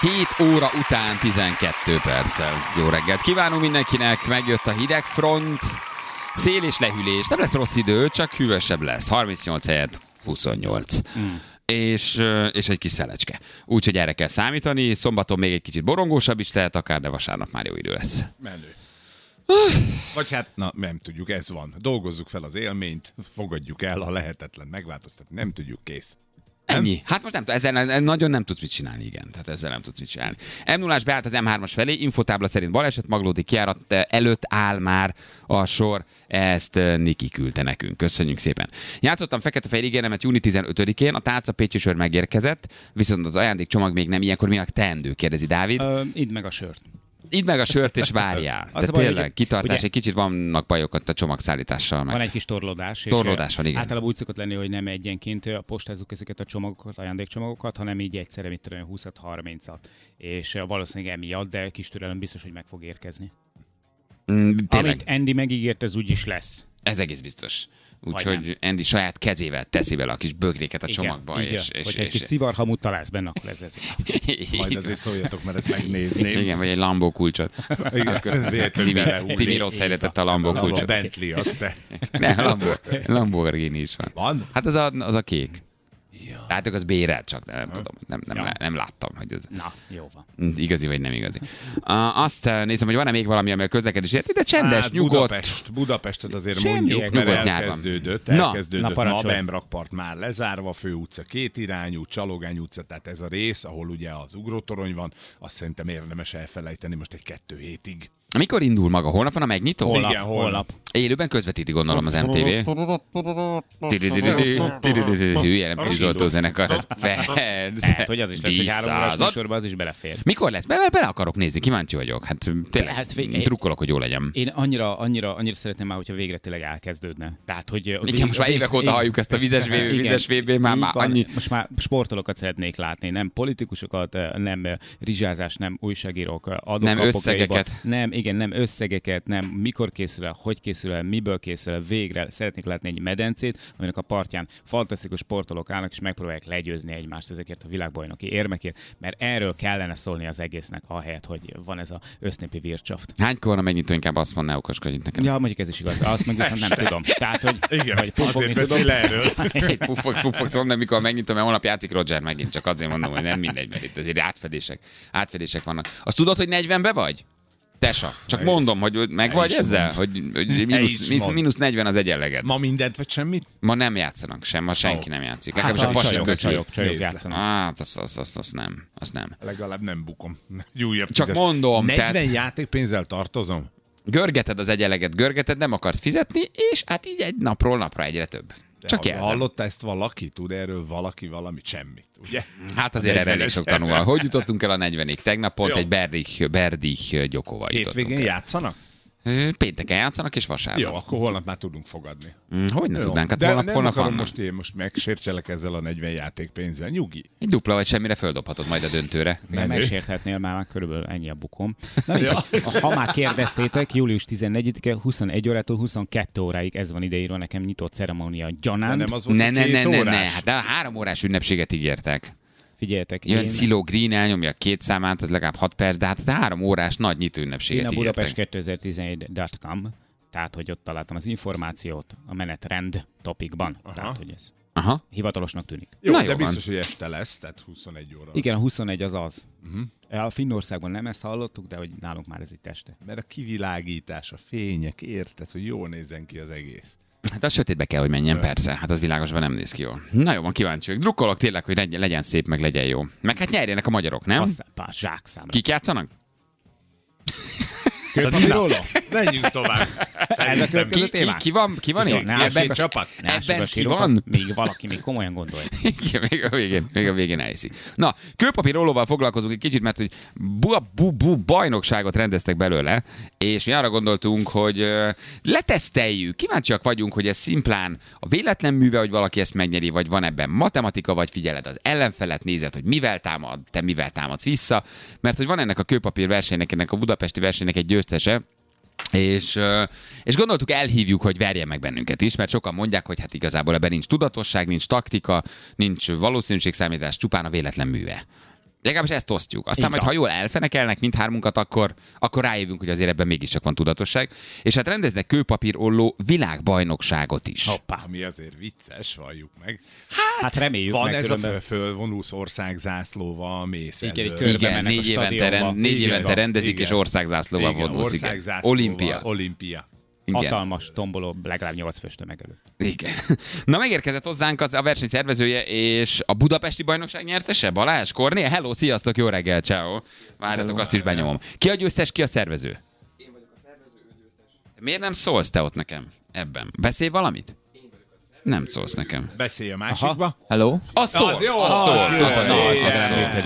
7 óra után 12 perccel. Jó reggelt kívánunk mindenkinek, megjött a hideg front, szél és lehűlés. Nem lesz rossz idő, csak hűvösebb lesz. 38 helyett 28. Mm. És, és egy kis szelecske. Úgyhogy erre kell számítani. Szombaton még egy kicsit borongósabb is lehet akár, de vasárnap már jó idő lesz. Menő. Vagy hát, na, nem tudjuk, ez van. Dolgozzuk fel az élményt, fogadjuk el a lehetetlen megváltoztatni. Nem tudjuk, kész. Ennyi. Hát most nem ezzel nagyon nem tudsz mit csinálni, igen. Tehát ezzel nem tudsz mit csinálni. m 0 beállt az M3-as felé, infotábla szerint baleset, Maglódi kiárat előtt áll már a sor. Ezt Niki küldte nekünk. Köszönjük szépen. Játszottam fekete-fehér ígéremet júni 15-én, a tálca Pécsi sör megérkezett, viszont az ajándékcsomag még nem ilyenkor mi a teendő, kérdezi Dávid. Ö, idd meg a sört. Idd meg a sört és várjál. De a baj, tényleg, hogy- kitartás, ugye- egy kicsit vannak bajok ott a csomagszállítással. Meg. Van egy kis torlódás. Torlódás van, ö, igen. Általában úgy szokott lenni, hogy nem egyenként ö, postázzuk ezeket a csomagokat, ajándékcsomagokat, hanem így egyszerre, mit tudom, 20-30-at. És ö, valószínűleg emiatt, de kis türelem biztos, hogy meg fog érkezni. Mm, tényleg. Amit Andy megígért, az úgy is lesz. Ez egész biztos. Úgyhogy Andy saját kezével teszi bele a kis bögréket a csomagba. Igen, és, igen. és, Hogyha egy és, kis szivarhamut találsz benne, akkor ez ez. Majd azért szóljatok, mert ezt megnézném. Igen, vagy egy Lambó kulcsot. Igen, Timi. Timi rossz helyre tette a Lambó A kulcsot. Bentley, azt te. Ne, Lambó, Lamborghini is van. Van? Hát az a, az a kék. Látok, az bérel csak, de nem tudom, nem, nem, Ja. nem láttam, hogy ez Na, jó van. igazi vagy nem igazi. Uh, azt uh, nézem, hogy van-e még valami, ami a közlekedés illeti, de csendes, Hát, nyugodt. Budapest, Budapestet azért Semmiek. mondjuk, mert Nyugodt elkezdődött, Na, elkezdődött na, ma, parancsolj. Bemrakpart már lezárva, főutca két irányú, Csalogány utca, tehát ez a rész, ahol ugye az ugrótorony van, azt szerintem érdemes elfelejteni most egy kettő hétig. Mikor indul maga? Holnap van a megnyitó? Holnap, Igen, holnap. Élőben közvetíti gondolom az MTV. Hülye, nem tűzoltó zenekar, ez persze. Lehet, hogy az is lesz, hogy három órás műsorban az is belefér. Mikor lesz? Bele, bele akarok nézni, kíváncsi vagyok. Hát tényleg, Hát drukkolok, hogy jó legyen. Én annyira, annyira, annyira szeretném már, hogyha végre tényleg elkezdődne. Tehát, hogy Igen, most már évek óta halljuk ezt a vizes VB, vizes VB, már, már annyi. Most már sportolókat szeretnék látni, nem politikusokat, nem eh, rizsázás, nem újságírók, eh, adók, Nem összegeket. Nem, igen, nem összegeket, nem mikor készül el, hogy készül el, miből készül el, végre szeretnék látni egy medencét, aminek a partján fantasztikus sportolók állnak, és megpróbálják legyőzni egymást ezekért a világbajnoki érmekért, mert erről kellene szólni az egésznek, ahelyett, hogy van ez a össznépi vircsaft. Hánykor van a megnyitó, inkább azt van, ne okoskodjunk nekem. Ja, mondjuk ez is igaz. Azt meg viszont nem tudom. Tehát, hogy, Igen, hogy azért tudom. beszél erről. Egy puffogsz, puffogsz, mondom, mikor megnyitom, mert holnap játszik Roger megint, csak azért mondom, hogy nem mindegy, mert itt azért átfedések, átfedések vannak. Azt tudod, hogy 40-be vagy? Tesa. Csak mondom, hogy meg vagy ezzel, mondd. hogy, hogy mínusz, mínusz, mínusz 40 az egyenleged. Ma, mindent vagy semmit? ma nem játszanak sem, ma senki Ó. nem játszik. Hát Legalábbis a csajok, csajok, csajok le. játszanak. Hát, az, az, az, az nem, az nem. Legalább nem bukom. Újabb Csak tízes. mondom, 40 tehát- játékpénzzel tartozom? Görgeted az egyenleget, görgeted, nem akarsz fizetni, és hát így egy napról napra egyre több. Csak De jelzem. Hallotta ezt valaki? Tud erről valaki valamit? Semmit, ugye? Hát azért erre elég 40 sok ezer. tanul. Hogy jutottunk el a 40-ig? Tegnap pont Jó. egy Berdich, Berdich Gyokova jutottunk Hétvégén el. játszanak? Pénteken játszanak, és vasárnap. Jó, akkor holnap már tudunk fogadni. Mm, Hogy ne Jó. tudnánk? Hát De holnap, nem holnap akarom vannak. most én most megsértselek ezzel a 40 játékpénzzel. Nyugi. Egy dupla vagy semmire földobhatod majd a döntőre. Menő. megsérthetnél már, már körülbelül ennyi a bukom. Na, mindegy. ha már kérdeztétek, július 14-e 21 órától 22 óráig ez van ideírva nekem nyitott ceremónia De gyanánt. nem az volt, Ne, ne, ne, ne, ne, hát de a három órás ünnepséget ígértek. Figyeljetek, Jön én, Sziló Green, elnyomja a két számát, az legalább 6 perc, de hát ez a három órás nagy nyitó én ünnepséget a ígértek. Budapest 2017.com, tehát hogy ott találtam az információt a menetrend topikban. Tehát, hogy ez Aha. hivatalosnak tűnik. Jó, Na de jó van. biztos, hogy este lesz, tehát 21 óra. Igen, a 21 az az. Uh-huh. A Finnországban nem ezt hallottuk, de hogy nálunk már ez itt este. Mert a kivilágítás, a fények, érted, hogy jól nézzen ki az egész. Hát a sötétbe kell, hogy menjen, persze. Hát az világosban nem néz ki jól. Na jó, van kíváncsi vagyok. Drukkolok tényleg, hogy legyen, legyen szép, meg legyen jó. Meg hát nyerjenek a magyarok, nem? Pá, zsákszámra. Kik játszanak? Kőpapíróla? Menjünk tovább. Ez a Ki, következő ki, témánk? ki van? Ki van itt? ne Ebben- csapat. Ne Ebben ki van? Még valaki még komolyan gondolja. Igen, még a végén, még a végén elhiszi. Na, kőpapír rólóval foglalkozunk egy kicsit, mert hogy bu, bu, bu bajnokságot rendeztek belőle, és mi arra gondoltunk, hogy ö, leteszteljük, kíváncsiak vagyunk, hogy ez szimplán a véletlen műve, hogy valaki ezt megnyeri, vagy van ebben matematika, vagy figyeled az ellenfelet, nézed, hogy mivel támad, te mivel támadsz vissza, mert hogy van ennek a kőpapír versenynek, ennek a budapesti versenynek egy győztese, és, és gondoltuk, elhívjuk, hogy verjen meg bennünket is, mert sokan mondják, hogy hát igazából ebben nincs tudatosság, nincs taktika, nincs valószínűségszámítás, csupán a véletlen műve. Legalábbis ezt osztjuk. Aztán Így majd, van. ha jól elfenekelnek mindhármunkat, akkor, akkor rájövünk, hogy azért ebben mégiscsak van tudatosság. És hát rendeznek kőpapírolló világbajnokságot is. Hoppá. Ami azért vicces, valljuk meg. Hát reméljük Van meg ez különben. a föl, fölvonulsz országzászlóval, mész Igen, körbe Igen, négy évente, rend, négy Igen, évente rendezik, igen. és országzászlóval Igen, vonulsz. Igen. országzászlóval, Olimpia. Olimpia. Igen. Hatalmas tomboló, legalább 8 fős tömeg előtt. Igen. Na megérkezett hozzánk az a verseny szervezője és a budapesti bajnokság nyertese, Balázs Kornél. Hello, sziasztok, jó reggel, ciao. Várjatok, azt is benyomom. Ki a győztes, ki a szervező? Én vagyok a szervező, ő győztes. Miért nem szólsz te ott nekem ebben? Beszélj valamit? Nem szólsz nekem. Beszélj a másikba. Hello? Az szól, Az jó, az szól, az szól, jó, szól,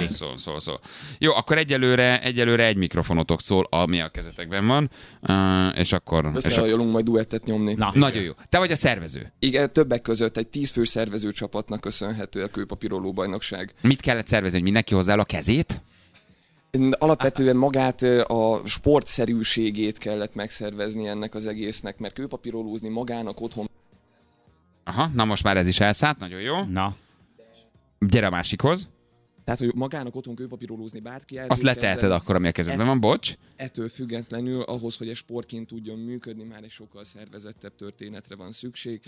az szól, szól, szól. Jó, akkor egyelőre, egyelőre egy mikrofonotok szól, ami a kezetekben van, uh, és akkor... És Összehajolunk majd duettet nyomni. Na, nagyon jó. Te vagy a szervező. Igen, többek között egy tízfős szervező csapatnak köszönhető a kőpapíroló bajnokság. Mit kellett szervezni, hogy mindenki hozzá a kezét? Alapvetően magát ö, a sportszerűségét kellett megszervezni ennek az egésznek, mert kőpapírolózni magának otthon Aha, na most már ez is elszállt, nagyon jó. na, Gyere a másikhoz. Tehát, hogy magának otthon kőpapírolózni bárki el Azt leteheted akkor, ami a kezedben van, bocs. Ettől függetlenül ahhoz, hogy egy sportként tudjon működni, már egy sokkal szervezettebb történetre van szükség.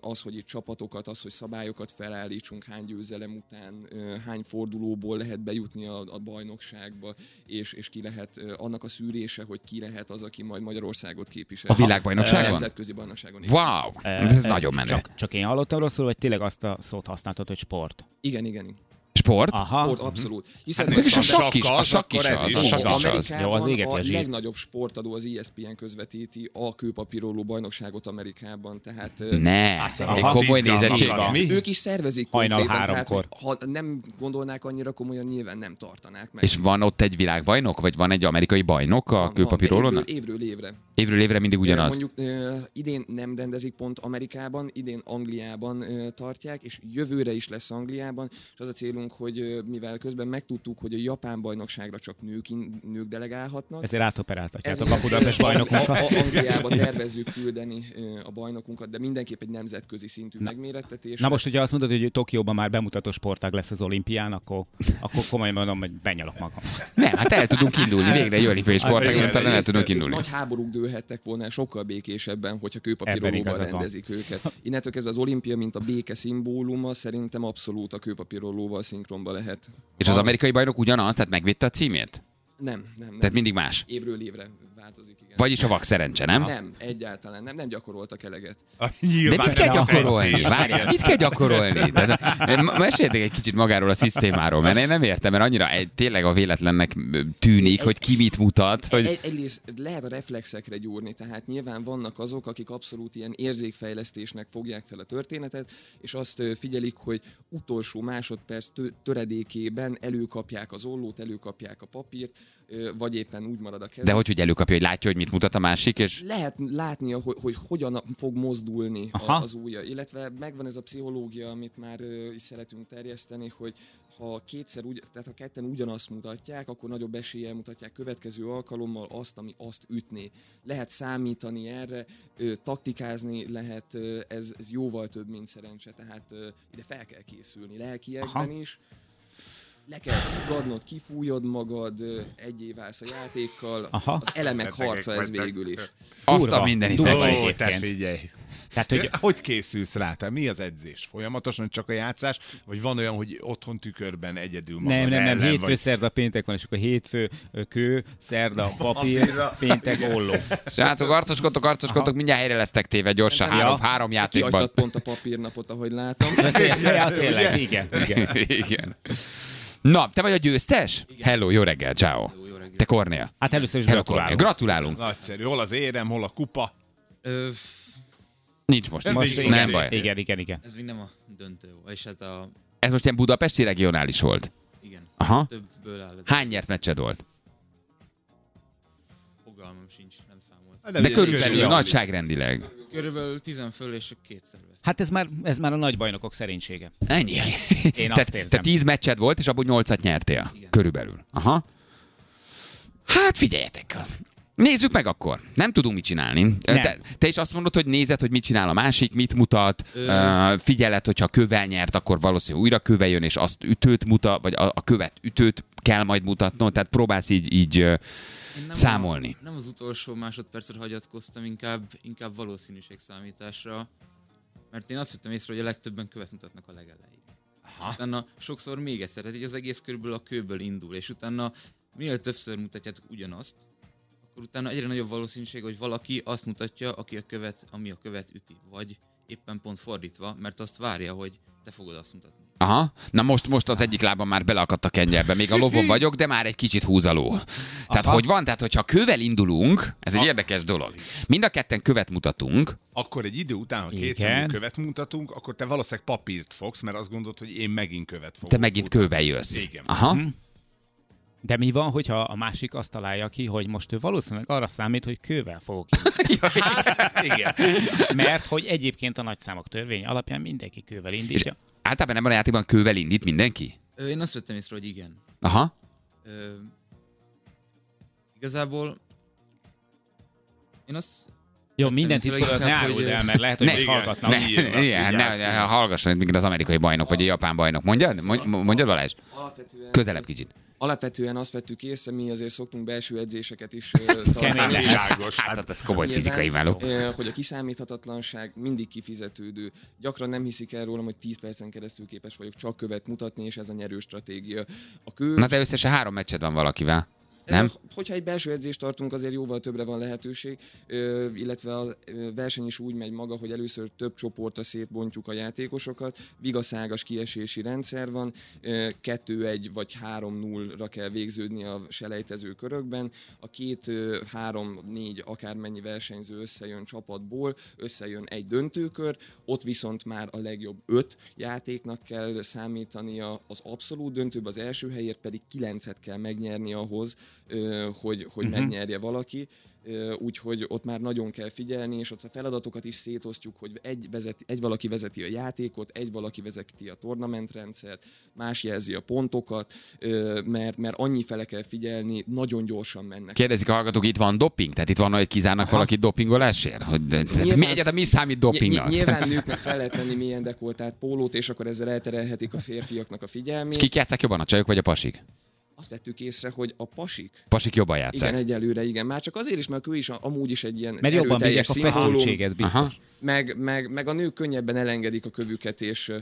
Az, hogy itt csapatokat, az, hogy szabályokat felállítsunk, hány győzelem után, hány fordulóból lehet bejutni a, a bajnokságba, és, és ki lehet annak a szűrése, hogy ki lehet az, aki majd Magyarországot képvisel. A világbajnokságon? A nemzetközi bajnokságon. Wow, ez eh, nagyon menő. Csak, csak én hallottam rosszul, vagy tényleg azt a szót használtad, hogy sport? Igen, igen. igen. Sport? Aha. Sport, abszolút. Hiszen Hát Mégis a Sakk is, a sakk is az, is. a sakk is az. Amerikában Jó, az a legnagyobb sportadó az ESPN közvetíti a kőpapíroló bajnokságot Amerikában, tehát Ne, egy komoly nézettség van. ők is szervezik Hajnal konkrétan, háromkor. tehát hogy ha nem gondolnák annyira komolyan, nyilván nem tartanák meg. És van ott egy világbajnok, vagy van egy amerikai bajnok a kőpapírólónak? Évről, évről évre. Évről évre mindig ugyanaz. Mondjuk idén nem rendezik pont Amerikában, idén Angliában tartják, és jövőre is lesz Angliában, és az a célunk, hogy mivel közben megtudtuk, hogy a japán bajnokságra csak nők, nők delegálhatnak, Ezért átoperáltatjátok a Budapest a- a- bajnokunkat. a- Angliába tervezzük küldeni a bajnokunkat, de mindenképp egy nemzetközi szintű megmérettetés. Na most ugye azt mondod, hogy Tokióban már bemutató sportág lesz az olimpián, akkor, akkor komolyan mondom, hogy benyalok magam. Nem, hát el tudunk indulni, végre egy olimpiai sportág, igen, utána el igen. tudunk indulni. Nagy háborúk dőlhettek volna el sokkal békésebben, hogyha kőpapírolóval igazad van. rendezik őket. Innentől kezdve az olimpia, mint a béke szimbóluma, szerintem abszolút a kőpapírolóval szinkronba lehet. És az amerikai bajnok ugyanaz, tehát megvédte a címét? Nem, nem, nem. Tehát mindig más. Évről évre változik, igen. Vagyis a vak szerencse, nem? Nem, egyáltalán nem, nem gyakoroltak eleget. De Nyilván mit kell a gyakorolni? Várjál, mit kell gyakorolni? Tehát, m- meséljetek egy kicsit magáról a szisztémáról, mert én nem értem, mert annyira egy, tényleg a véletlennek tűnik, hogy ki mit mutat. Hogy... Egy, egyrészt lehet a reflexekre gyúrni, tehát nyilván vannak azok, akik abszolút ilyen érzékfejlesztésnek fogják fel a történetet, és azt figyelik, hogy utolsó másodperc tö- töredékében előkapják az ollót, előkapják a papírt, vagy éppen úgy marad a kezük. De hogy, hogy előkapja, hogy látja, hogy mit mutat a másik, és Lehet látnia, hogy, hogy hogyan fog mozdulni Aha. az ujja, illetve megvan ez a pszichológia, amit már is szeretünk terjeszteni, hogy ha kétszer úgy, tehát ha ketten ugyanazt mutatják, akkor nagyobb eséllyel mutatják következő alkalommal azt, ami azt ütné. Lehet számítani erre, ö, taktikázni lehet, ö, ez, ez jóval több, mint szerencse, tehát ö, ide fel kell készülni, lelkiekben Aha. is. Le kell gadnod, kifújod magad, egyé válsz a játékkal, Aha. az elemek harca ez végül is. azt a mindenit. Ó, te figyelj. Tehát, hogy Hogy készülsz rá? Te mi az edzés? Folyamatosan csak a játszás? Vagy van olyan, hogy otthon tükörben egyedül magad nem, nem, nem, ellen hétfő, vagy? szerda, péntek van, és akkor hétfő, kő, szerda, papír, péntek, olló. Srácok, arcoskodtok, arcoskodtok, mindjárt helyre lesztek téve gyorsan, Ja. három, három játékban. Kihagytad pont a papírnapot, ahogy látom. Ja, tényleg, igen, igen. Igen. Na, te vagy a győztes? Hello, jó reggel, ciao. Te Kornél. Hát először is Hello, Kornél. gratulálunk. Gratulálunk. Nagyszerű. Hol az érem, hol a kupa? Ö, Nincs most, Most most igen. nem baj. Igen, igen, igen. ez még nem a döntő, és hát a... Ez most ilyen budapesti regionális volt. Igen. Aha. Többből áll. Hány nyert meccsed volt? Fogalmam sincs, nem számolt. De körülbelül körülbelül. nagyságrendileg. Körülbelül tizen föl, és kétszer vesz. Hát ez már, ez már a nagy bajnokok szerénysége. Ennyi. Én Te, azt te érzem. tíz meccset volt, és abból nyolcat nyertél. Igen. Körülbelül. Aha. Hát figyeljetek. Nézzük meg akkor. Nem tudunk mit csinálni. Te, te is azt mondod, hogy nézed, hogy mit csinál a másik, mit mutat, Ö- uh, figyeled, hogyha kövel nyert, akkor valószínűleg újra köve jön, és azt ütőt mutat, vagy a, a követ ütőt kell majd mutatnod, tehát próbálsz így, így nem Számolni. A, nem az utolsó másodpercre hagyatkoztam, inkább, inkább valószínűségszámításra. Mert én azt vettem észre, hogy a legtöbben követ mutatnak a legelején. Aha. Utána sokszor még egyszer, tehát így az egész körülbelül a kőből indul, és utána minél többször mutatjátok ugyanazt, akkor utána egyre nagyobb valószínűség, hogy valaki azt mutatja, aki a követ, ami a követ üti. Vagy éppen pont fordítva, mert azt várja, hogy te fogod azt mutatni. Aha, na most, most az egyik lábam már beleakadt a kenyerbe, még a lovon vagyok, de már egy kicsit húz alól. Tehát hogy van, tehát hogyha kővel indulunk, ez egy érdekes dolog. Mind a ketten követ mutatunk, Akkor egy idő után, ha Igen. kétszemű követ mutatunk, akkor te valószínűleg papírt fogsz, mert azt gondolod, hogy én megint követ fogok te megint mutatni. kővel jössz. Igen. Aha. De mi van, hogyha a másik azt találja ki, hogy most ő valószínűleg arra számít, hogy kővel fogok indulni. Igen. Mert hogy egyébként a nagyszámok törvény alapján mindenki kővel indítja. Általában ebben a játékban kővel indít mindenki? Ö, Én azt vettem észre, hogy igen. Aha. Ö, igazából én azt Jó, minden titkodat ne áruld hogy, el, mert lehet, hogy Ne- most igen, hallgatnak. Ne, nyilván, igen, ne, ne, hallgasson, mint az amerikai bajnok, vagy a japán bajnok. Mondjad? Mondj- Mondjad, Balázs? Közelebb kicsit. alapvetően azt vettük észre, mi azért szoktunk belső edzéseket is tartani. Világos. Hát, hát ez komoly fizikai ö, hogy a kiszámíthatatlanság mindig kifizetődő. Gyakran nem hiszik el rólam, hogy 10 percen keresztül képes vagyok csak követ mutatni, és ez a nyerő stratégia. A kő, Na de összesen három meccsed van valakivel. Nem? Ö, Hogyha egy belső edzést tartunk, azért jóval többre van lehetőség, ö, illetve a verseny is úgy megy maga, hogy először több csoportra szétbontjuk a játékosokat, vigaszágas kiesési rendszer van, ö, 2-1 vagy 3-0-ra kell végződni a selejtező körökben, a két, ö, három, négy akármennyi versenyző összejön csapatból, összejön egy döntőkör, ott viszont már a legjobb öt játéknak kell számítania az abszolút döntőbe, az első helyért pedig kilencet kell megnyerni ahhoz, hogy, hogy uh-huh. megnyerje valaki. Úgyhogy ott már nagyon kell figyelni, és ott a feladatokat is szétosztjuk, hogy egy, vezeti, egy valaki vezeti a játékot, egy valaki vezeti a tornamentrendszert, más jelzi a pontokat, mert, mert annyi fele kell figyelni, nagyon gyorsan mennek. Kérdezik a hallgatók, itt van doping? Tehát itt van, hogy kizárnak valaki dopingolásért? Hogy, Nyilván- mi egyáltalán mi számít dopingnak? Ny- nyilván nőknek fel lehet venni milyen dekoltált pólót, és akkor ezzel elterelhetik a férfiaknak a figyelmét. És kik játszák jobban, a csajok vagy a pasik? Azt vettük észre, hogy a pasik, Pasik jobban játszák. igen, egyelőre igen. Már csak azért is, mert ő is a- amúgy is egy ilyen Mert jobban bírják a feszültséget, biztos. Aha. meg, meg, meg a nők könnyebben elengedik a kövüket, és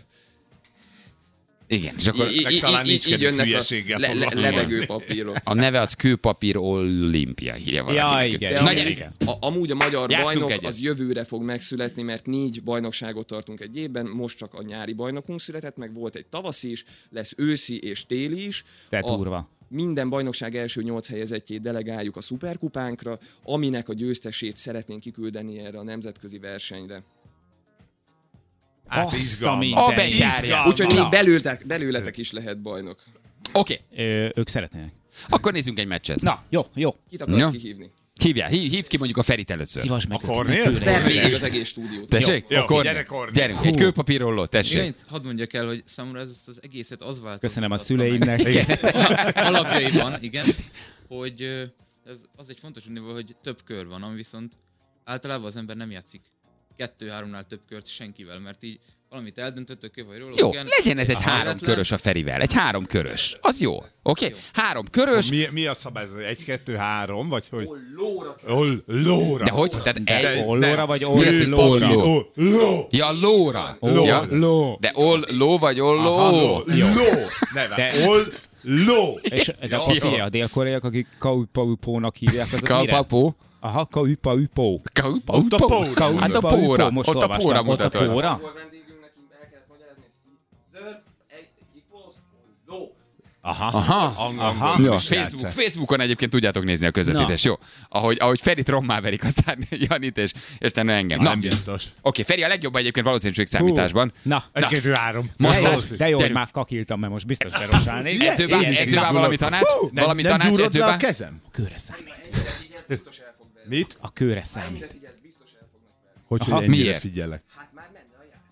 Igen, és akkor meg í- talán így kedvük jönnek a le, le, lebegő papírok. a neve az kőpapír olimpia, hívja valaki. Ja, igen, Na, igen, gyere. igen. A, amúgy a magyar Játszunk bajnok egyet. az jövőre fog megszületni, mert négy bajnokságot tartunk egy évben, most csak a nyári bajnokunk született, meg volt egy tavaszi is, lesz őszi és téli is. De A- durva. minden bajnokság első nyolc helyezettjét delegáljuk a szuperkupánkra, aminek a győztesét szeretnénk kiküldeni erre a nemzetközi versenyre. Hát Azt a izgalmas. A. Izgalmas. Úgyhogy még belőletek, belőletek is lehet bajnok. Oké, Ö, ők szeretnének. akkor nézzünk egy meccset. Na, jó, jó. Kit akarsz Ja. kihívni? Hívjál, hív, hívd ki mondjuk a Ferit először. Szívas meg A Kornél? meg kőre Ver jöjjenek. végig az egész stúdiót. Tessék? Jó, jó, Kornél. gyere, Kornél. Gyerünk, egy kőpapírrolló, tessék. annyit hadd mondjak el, hogy számomra ez az egészet az változott. Köszönöm a szüleimnek. Alapjaiban, igen, hogy ez az egy fontos hogy több kör van, ami viszont általában az ember nem játszik kettő-háromnál több kört senkivel, mert így valamit eldöntöttök, vagy róla. Jó, igen, legyen ez egy Aha. három Véletlen. körös a Ferivel. Egy három körös. Az jó. Oké? Jó. Három körös, Mi, mi a szabály? Egy, kettő, három, vagy hogy? Lóra Ol, lóra. de hogy? Tehát De egy... ollóra vagy Mi az, hogy ollóra? olló? Ó, ló. Ja, lóra. Ló. Ja. Ló. De ol, ló vagy olló? Ló. Ló. De- Ol, ló. És de figyelj, a dél-koreaiak, akik kaupaupónak hívják, azok mire? Aha, kaupaupó. Kaupó. Ott a póra. Hát a póra. Most Ott a póra Ott a póra? Aha. Aha. Aha. Jó, Facebook. Facebookon egyébként tudjátok nézni a közvetítés, jó? Ahogy, ahogy Ferit rommá verik, aztán Janit és, és te engem. Na, Nem oké, biztos. Feri a legjobb egyébként valószínűség számításban. Na, Egy, három. Masszázs. De jó, hogy már kakiltam, mert most biztos edzővá izgulok. valami tanács? Nem- Valami nem tanács le edzővá? a kezem? Kőre számít. Biztos el fog verni. Mit? A kőre számít. Verni. Hogy, Aha, hogy ennyire miért? figyelek? Hát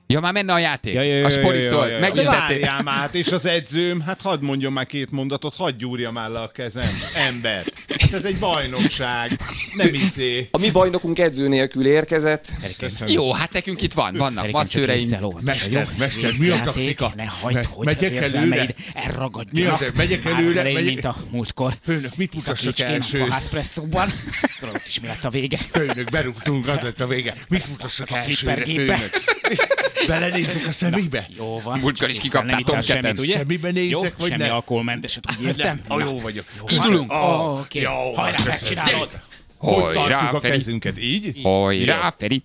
Ja, már menne a játék. Ja, ja, ja, a spori ja, szólt. ja, ja. Megint várjál már, hát és az edzőm, hát hadd mondjon már két mondatot, hadd gyúrja már le a kezem, ember. Hát ez egy bajnokság, nem izé. A mi bajnokunk edző nélkül érkezett. Köszönöm. Jó, hát nekünk itt van, vannak masszőreink. Mester, jó? mester, mi a taktika? Ne hagyd, Me- hogy megyek az érzelmeid Mi elragadjanak. az, megyek előre, megyek- mint a múltkor. Főnök, mit mutassak első? fahászpresszóban. Tudod, is mi lett a vége. Főnök, berúgtunk, az lett a vége. Mit mutassak A elsőre, főnök? Belenézek a szemébe? Jó van. Múltkor is kikaptál semmit, ugye? Semmibe nézek, jó, vagy semmi ne? alkoholmenteset, úgy értem? Nem, ah, jó vagyok. Indulunk. Ó, Oké, Jó, hajrá, köszönöm. megcsinálod. Hogy Hajrá, a kezünket? Így? Hajrá, Feri.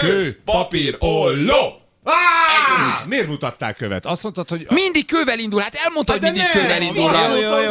Kő, papír, olló! Ah! Miért mutatták követ? Azt mondtad, hogy... A... Mindig kővel indul, hát elmondta, hát hogy mindig nem, kővel indul.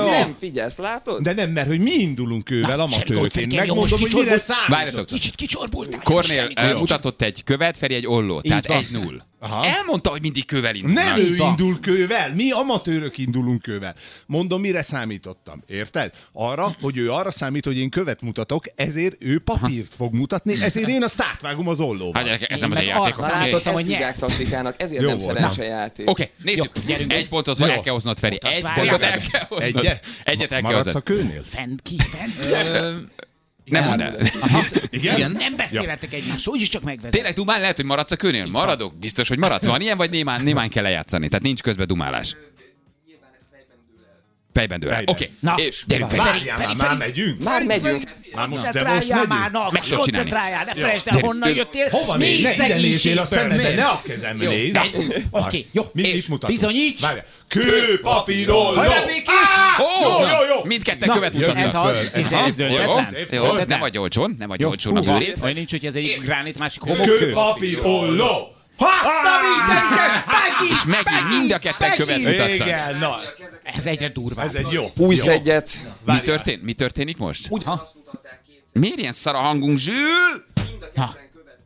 Nem, figyelsz, látod? De nem, mert hogy mi indulunk kővel, amatőrként. Megmondom, hogy mire számított. Kicsit kicsorbultál. Kornél mutatott egy követ, Feri egy ollót, tehát 1-0. Aha. Elmondta, hogy mindig kővel indul. Nem ő indul kővel, mi amatőrök indulunk kővel. Mondom, mire számítottam. Érted? Arra, hogy ő arra számít, hogy én követ mutatok, ezért ő papírt fog mutatni, ezért én azt átvágom az Hát ollóval. gyerekek, ez Én nem az én játékom. Oké, Látod, hogy hívják taktikának, ezért Jó nem volt. szerencsejáték. okay, nézzük. Jó, gyerünk. Egy pontot Jó. el kell hoznod, Feri. Egy pontot el kell hoznod. Egyet? Egyet el kell Maradsz a hoznod. kőnél? Fent ki, fent. Nem mondd el. igen. Nem beszélhetek egymással, úgyis csak megvezet. Tényleg dumál lehet, hogy maradsz a kőnél? Maradok? Biztos, hogy maradsz. Van ilyen, vagy némán, némán kell lejátszani? Tehát nincs közben dumálás. Fejben dől el. Oké, Na, és gyerünk fel. Várjál már, már megyünk. Már megyünk. Már most, de most megyünk. na, Meg tudod csinálni. koncentráljál, ne felejtsd el, honnan jöttél. Hova mész? Ne ide nézzél a szemedbe, ne a kezembe nézz. Oké, jó. Mit, És bizonyíts. Kő, papír, olló. Jó, jó, jó. Mindketten követ ez mutatnak. az, föl. ez Aha. ez Jó, döntetlen. nem vagy olcsón, nem vagy olcsón a bőrét. Olyan nincs, hogy ez egy gránit, másik Kő, homokkő. papír, olló. És megint mind a ketten követ mutattak. Igen, na, Ez egyre durvább. ez egy jó. Jó. egyet. Mi történt? Mi történik most? Ugyanazt mutatták. Miért ilyen szar a hangunk, Zsül? Mind a ketten követ,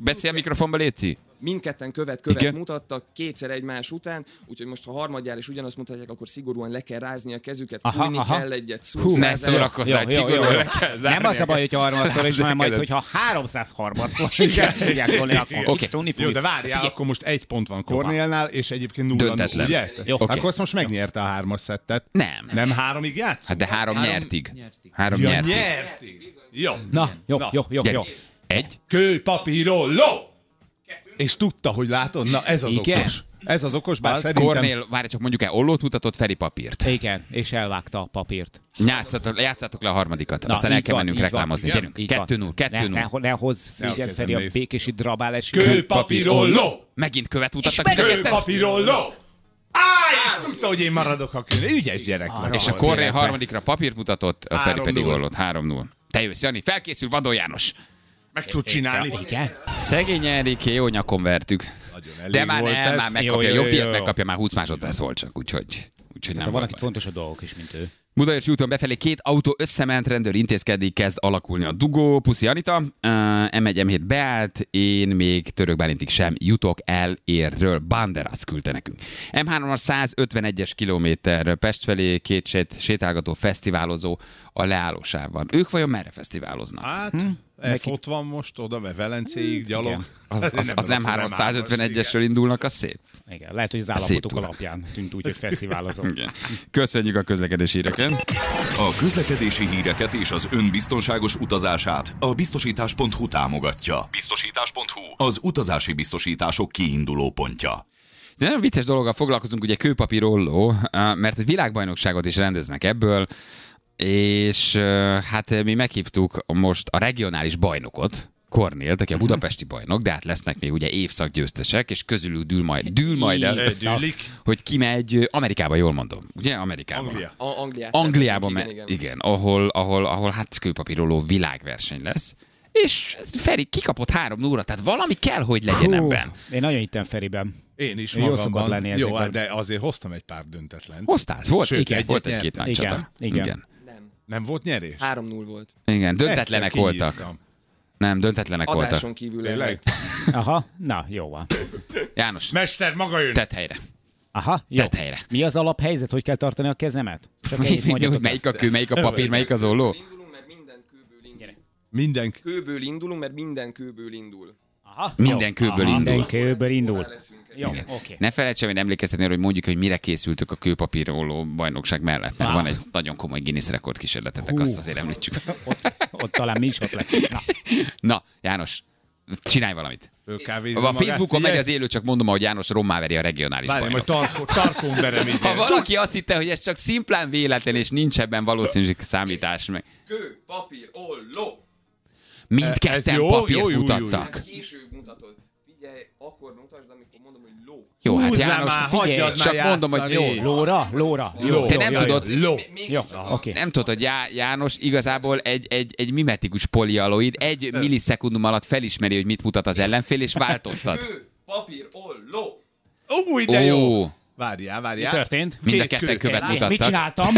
Beszél a mikrofonba, Léci. Mindketten követ követ Igen. mutattak kétszer egymás után, úgyhogy most ha harmadjára is ugyanazt mutatják, akkor szigorúan le kell rázni a kezüket, Aha, fújni aha. kell egyet, Ne szórakozzál, hogy Jó, jó, jó, szigorúan le kell zárni Nem az a baj, hogyha harmadszor is, hanem majd, hogyha 330 is el tudják tolni, akkor tudni Jó, de várjál, akkor most egy pont van Kornélnál, és egyébként nulla, Döntetlen. ugye? Jó. Akkor azt most megnyerte a hármas szettet. Nem. Nem háromig játsz? Hát de három Három nyertig. Három nyertig. Jó. Na, jó, jó, jó, jó. Egy. Kő, papír, olló. És tudta, hogy látod? Na, ez az Igen. okos. Ez az okos, bár Az szerintem... Kornél, várj csak mondjuk el, ollót mutatott Feri papírt. Igen, és elvágta a papírt. Játszatok, játszátok le a harmadikat, Na, aztán el kell van, mennünk reklámozni. Gyerünk, Így kettő van. null, kettő ne, null. ne, ne hozz szégyen Feri a békési drabálás. Kő, papír, olló. Megint követ mutattak meg- mind a Kő, ketten. papír, olló. Á, és tudta, hogy én maradok a kőnél. Ügyes gyerek vagy. És a Kornél harmadikra papírt mutatott, a Feri Három pedig ollót. 3-0. Te jössz, Jani, felkészül Vadó János. Meg tud csinálni. Igen? Szegény Enrique, jó nyakon vertük. De már nem, ez. már megkapja, jó, a jogdíjat jó, jó. megkapja, már 20 másodperc volt csak, úgyhogy, úgyhogy nem itt baj. fontosabb dolgok is, mint ő. Budaörsi úton befelé két autó összement, rendőr intézkedik, kezd alakulni a dugó. Puszi Anita, uh, M1, M7 beállt, én még Török Bálintig sem jutok el érről. Banderas küldte nekünk. M3 a 151-es kilométer Pest felé, két sét, sétálgató fesztiválozó a leállósában. Ők vajon merre fesztiváloznak? Hát, F ott van most, oda, mert Velencéig gyalog. Igen. Az, az, az M3 151-esről indulnak, az szép. Igen, lehet, hogy az állapotok alapján tűnt úgy, hogy fesztiválozom. Igen. Köszönjük a közlekedési híreket. A közlekedési híreket és az ön biztonságos utazását a biztosítás.hu támogatja. Biztosítás.hu az utazási biztosítások kiinduló pontja. De nagyon vicces dologgal foglalkozunk, ugye kőpapír olló, eh, mert hogy világbajnokságot is rendeznek ebből, és hát mi meghívtuk most a regionális bajnokot, Kornélt, aki a budapesti bajnok, de hát lesznek még ugye évszakgyőztesek, és közülük dől majd, dől majd el, Dűlik. hogy ki megy Amerikába, jól mondom. Ugye Amerikába. Anglia. A- Angliát. Angliában, igen, me- igen. igen, ahol, ahol, ahol hát kőpapíroló világverseny lesz. És Feri kikapott három nóra, tehát valami kell, hogy legyen ebben. Én nagyon hittem Feriben. Én is Ő jó magamban. szokott lenni Jó, ezekben. de azért hoztam egy pár döntetlen. Hoztál, volt, Sőt, igen, egyet volt egy-két nagy Igen, csata. igen. igen. Nem. Volt nyerés? 3-0 volt. Igen, döntetlenek voltak. Nem, döntetlenek voltak. Adáson kívül lehet. Aha, na, jó van. János, Mester, maga jön. tedd helyre. Aha, jó. Tedd helyre. Mi az alaphelyzet? Hogy kell tartani a kezemet? Csak Mi, mi, melyik a kő, melyik a papír, melyik az olló? Indulunk, mert minden kőből indul. Minden Kőből indulunk, mert minden kőből indul. Aha, Minden jó. kőből Aha, indul. Minden kőből indul. Jó, Igen. oké. Ne felejtsem, hogy emlékeztetni hogy mondjuk, hogy mire készültök a kőpapíróló bajnokság mellett, mert Ah. van egy nagyon komoly Guinness rekord kísérletetek, azt azért említsük. Ott, ott talán mi is ott leszünk. Na, Na, János, csinálj valamit. A magát. Facebookon megy az élő, csak mondom, hogy János rommá veri a regionális Várj, bajnok. majd tarkon, tarkon beremizél. Ha valaki azt hitte, hogy ez csak szimplán véletlen, és nincs ebben valószínűség számítás, meg Kő, papír, olló. Mindketten jó, papírt jó, jó, jó, jó. mutattak. Hát később mutatod. Figyelj, akkor mutasd, amikor mondom, hogy ló. Jó, hát Húzzál János, már, figyelj, csak már mondom, hogy jó. lóra, lóra. Jó, Ló. Te jó, nem jó, tudod, Jó, Ló. Jó oké. Nem tudod, hogy Já- János igazából egy, egy, egy mimetikus polialoid, egy millisekundum alatt felismeri, hogy mit mutat az ellenfél, és változtat. Kő, papír, olló. Új, de jó. Ó, Várjál, Mi várjál. történt? mind a ketten követ Mit, mit mutattak. csináltam?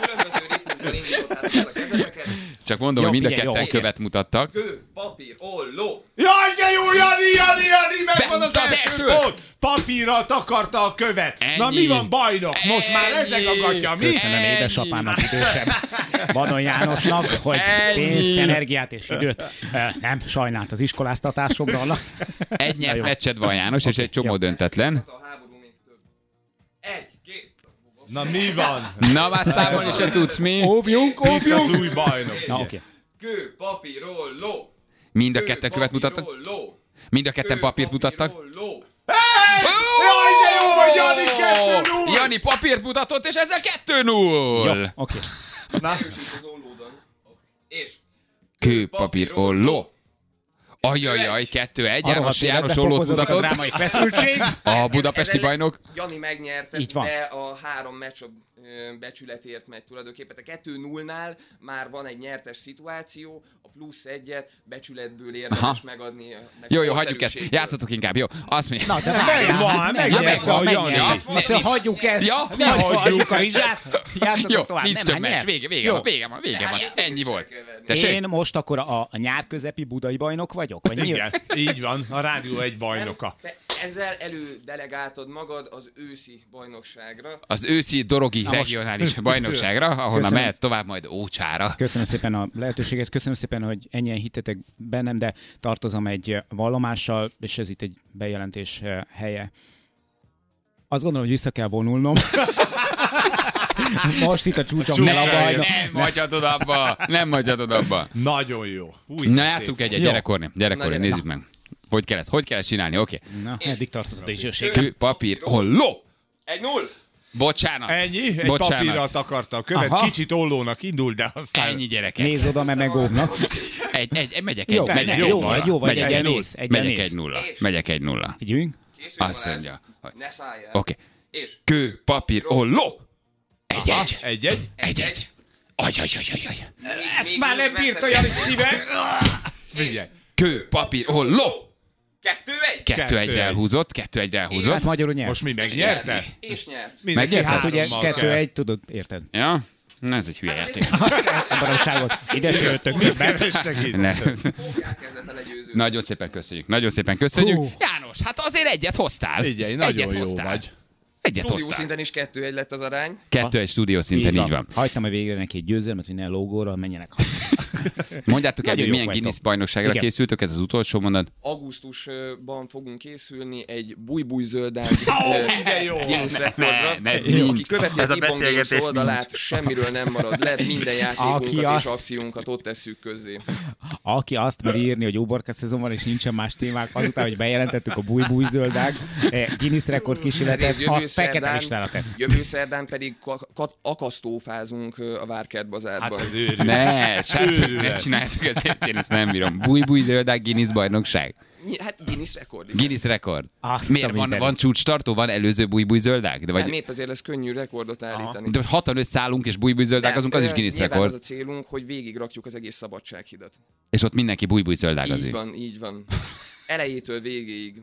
Különböző ritmusban indítottátok el a kezeteket. Csak mondom, Jó, hogy mind a jó, ketten oké. követ mutattak. Kő, papír, olló. Jaj, de jó, Jani, Jani, Jani, megvan az, az első pont. Papírral takarta a követ. Na Ennyi. mi van, bajnok? Most már Ennyi. ezek agatja, mi? Köszönöm Ennyi. édesapámnak idősebb Vadon Jánosnak, hogy Ennyi. pénzt, energiát és időt nem sajnált az iskoláztatásomra. Na, Egy nyert jó. meccsed van, János, és egy csomó jó. döntetlen. Na mi van? Na, már számolni se tudsz mi. Óvjunk, Itt az új bajnok. Na oké. Kő, papír, olló. Mind a ketten követ papír, mutattak. Mind a ketten papírt papír, mutattak. olló. Jaj, de jó vagy, Jani, kettő null. Jani papírt mutatott, és ezzel Jó, 2-0. oké. Erősít az ollódon. És Kő, papír, olló. Ajajaj, 2-1. A János, János ollót a mutatott. drámai feszültség. A budapesti Ez bajnok. Jani megnyerte, Így van. de a három meccs a becsületért megy tulajdonképpen. A 2-0-nál már van egy nyertes szituáció, a plusz egyet becsületből érdemes Aha. megadni. a- meg Jó, a jó, hagyjuk ezt. Játszatok inkább, jó? Azt mondja. Na, de Megvan, hát megvan, a megnyerte. Jani. Azt mondja, hagyjuk ezt. Ja, ne hagyjuk a rizsát. Jó, tovább. nincs több hát meccs. Vége, vége vége van, vége van. Ennyi volt. Én most akkor a, a nyár közepi budai bajnok vagyok? Vagy? Igen, így van, a rádió egy bajnoka. Te ezzel elődelegáltod magad az őszi bajnokságra. Az őszi dorogi most- regionális bajnokságra, ahonnan Köszönöm. mehetsz tovább majd Ócsára. Köszönöm szépen a lehetőséget, köszönöm szépen, hogy ennyien hittetek bennem, de tartozom egy vallomással, és ez itt egy bejelentés eh, helye. Azt gondolom, hogy vissza kell vonulnom. Most itt a csúcsom Csúcson kell a bajnok. Nem hagyhatod abba, nem hagyhatod abba. Nagyon jó. Új, Na volt. egyet, Jó. gyere Korni, gyere Na, Korni, gyere. nézzük meg. Hogy kell ezt, hogy kell ezt csinálni, oké. Na, eddig tartott a. Kő, papír, holló! Egy null! Bocsánat. Ennyi, egy Bocsánat. papírral takarta a követ, Aha. kicsit ollónak indul, de aztán... Ennyi gyerekek. Nézz oda, mert megóvnak. Egy, egy, megyek egy, Jó, megyek egy jó vagy, jó vagy, Megyek egyen egy néz, nulla. egyen Megyek egy nulla. És? Megyek egy nulla. Figyeljünk. Azt mondja. Ne szálljál. Oké. És Kő, papír, holló! Egy, egy. Egy-egy? Egy, egy. Aj, aj, aj, aj, aj. Ezt már nem bírta Jani szíve. Figyelj. Kő, papír, holló! Kettő egy? Kettő Kettő egyre egy. elhúzott, kettő egyre elhúzott. Hát magyarul nyert. Most mi megnyerte? És nyert. Mindenki Megnyerte? Hát ugye kettő egy, tudod, érted? Ja? Na ez egy hülye játék. Ezt a baromságot. Ide se jöttök. Nagyon szépen köszönjük. Nagyon szépen köszönjük. Hú. János, hát azért egyet hoztál. Figyelj, nagyon egyet jó hoztál. vagy. Egyet Stúdió hoztál. szinten is kettő egy lett az arány. Kettő egy stúdió szinten, így van. Hagytam a végre neki egy győzelmet, hogy ne lógóra menjenek haza. Mondjátok el, hogy milyen. Guinness bajnokságra Igen. készültök, ez az utolsó mondat. Augusztusban fogunk készülni egy de jó. Guinness rekordra. Aki követi a Ez a beszélgetés oldalát, semmiről nem marad le, minden játékunkat és akciónkat ott tesszük közzé. Aki azt mer írni, hogy uborka szezon van, és nincsen más témák, azután, hogy bejelentettük a búj-búj zöldák, eh, Guinness rekord kísérletet, azt fekete szerdán- listára tesz. Jövő szerdán pedig ka- ka- akasztófázunk a Várkert bazárban. Hát az őrű. Ne, srácok, ne csináljátok ezt, én ezt nem bírom. Búj-búj zöldák Guinness bajnokság. Hát Guinness rekord. Guinness rekord. Azt Miért? Van, van csúcstartó? Van előző búj-búj zöldák? De, Nem, vagy, épp ezért lesz könnyű rekordot állítani. de hatan összeállunk és búj-búj zöldák, az is Guinness rekord. az a célunk, hogy végigrakjuk az egész szabadsághidat. És ott mindenki búj-búj zöldák Így azért. van, így van. Elejétől végéig.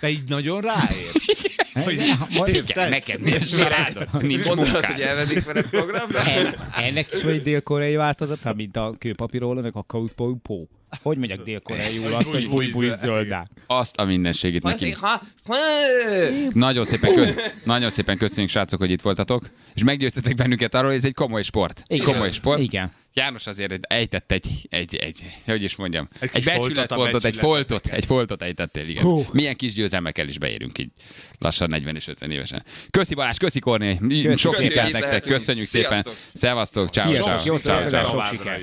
Te így nagyon ráérsz. Hogy Igen, neked nincs családod, nincs Gondolod, hogy elvedik veled programra? Ennek is van egy dél-koreai változata, mint a kőpapírólónak a kaupó. Hogy mondják dél-koreaiul azt, hogy búj-búj zöldák? Azt a mindenségét ha, Nagyon szépen, kö... Nagyon szépen köszönjük, srácok, hogy itt voltatok, és meggyőztetek bennünket arról, hogy ez egy komoly sport. Igen. Komoly sport. Igen. János azért ejtett egy, egy, egy, hogy is mondjam, Egy egy, becsületpontot, egy foltot, egy foltot ejtettél, igen. Hú. Milyen kis győzelmekkel is beérünk így lassan 40 és 50 évesen. Köszi Balázs, köszi Korné, sok sikert nektek, lehetünk. köszönjük szépen. Szevasztok, ciao, ciao, jó ciao, ciao.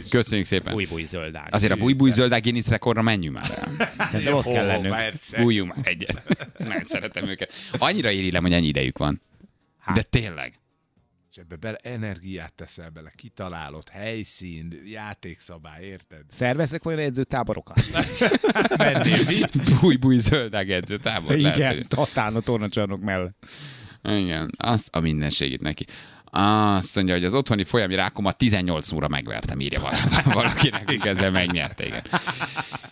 Köszönjük szépen. Új-búj zöldág. Azért a búj-búj zöldák Guinness rekordra menjünk már. Szerintem ott kell lennünk. Bújjunk már egyet. Nagyon szeretem őket. Annyira irigylem, hogy ennyi idejük van. De tényleg. És ebbe bele energiát teszel bele, kitalálod, helyszín, játékszabály, érted? Szerveznek olyan edzőtáborokat? Mennél mit? Búj-búj zöldák edzőtábor. Lehet, Igen, hogy- Tatán a tornacsarnok mellett. Igen, azt a mindenségét neki. Azt mondja, hogy az otthoni folyami rákomat 18 óra megvertem, írja val- valaki nekünk ezzel megnyerte, igen.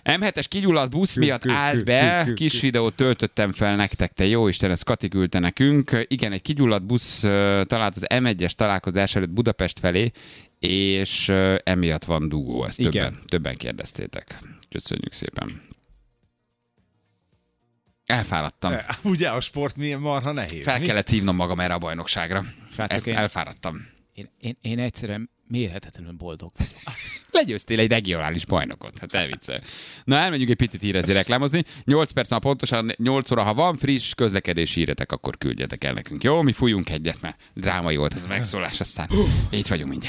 M7-es kigyulladt busz miatt állt be, kis videót töltöttem fel nektek, te jó Isten, ezt Kati küldte nekünk. Igen, egy kigyulladt busz talált az M1-es találkozás előtt Budapest felé, és emiatt van dugó, ezt többen, többen kérdeztétek. Köszönjük szépen. Elfáradtam. E, Ugye a sport milyen marha nehéz. Fel mi? kellett szívnom magam erre a bajnokságra. Srácok, El, én- elfáradtam. Én, én, én egyszerűen mérhetetlenül boldog vagyok. Legyőztél egy regionális bajnokot. Hát elviccel. Na, elmegyünk egy picit hírezni, reklámozni. 8 perc már pontosan, 8 óra, ha van friss közlekedési híretek, akkor küldjetek el nekünk. Jó, mi fújunk egyet, mert drámai volt ez a megszólás, aztán itt vagyunk mindjárt.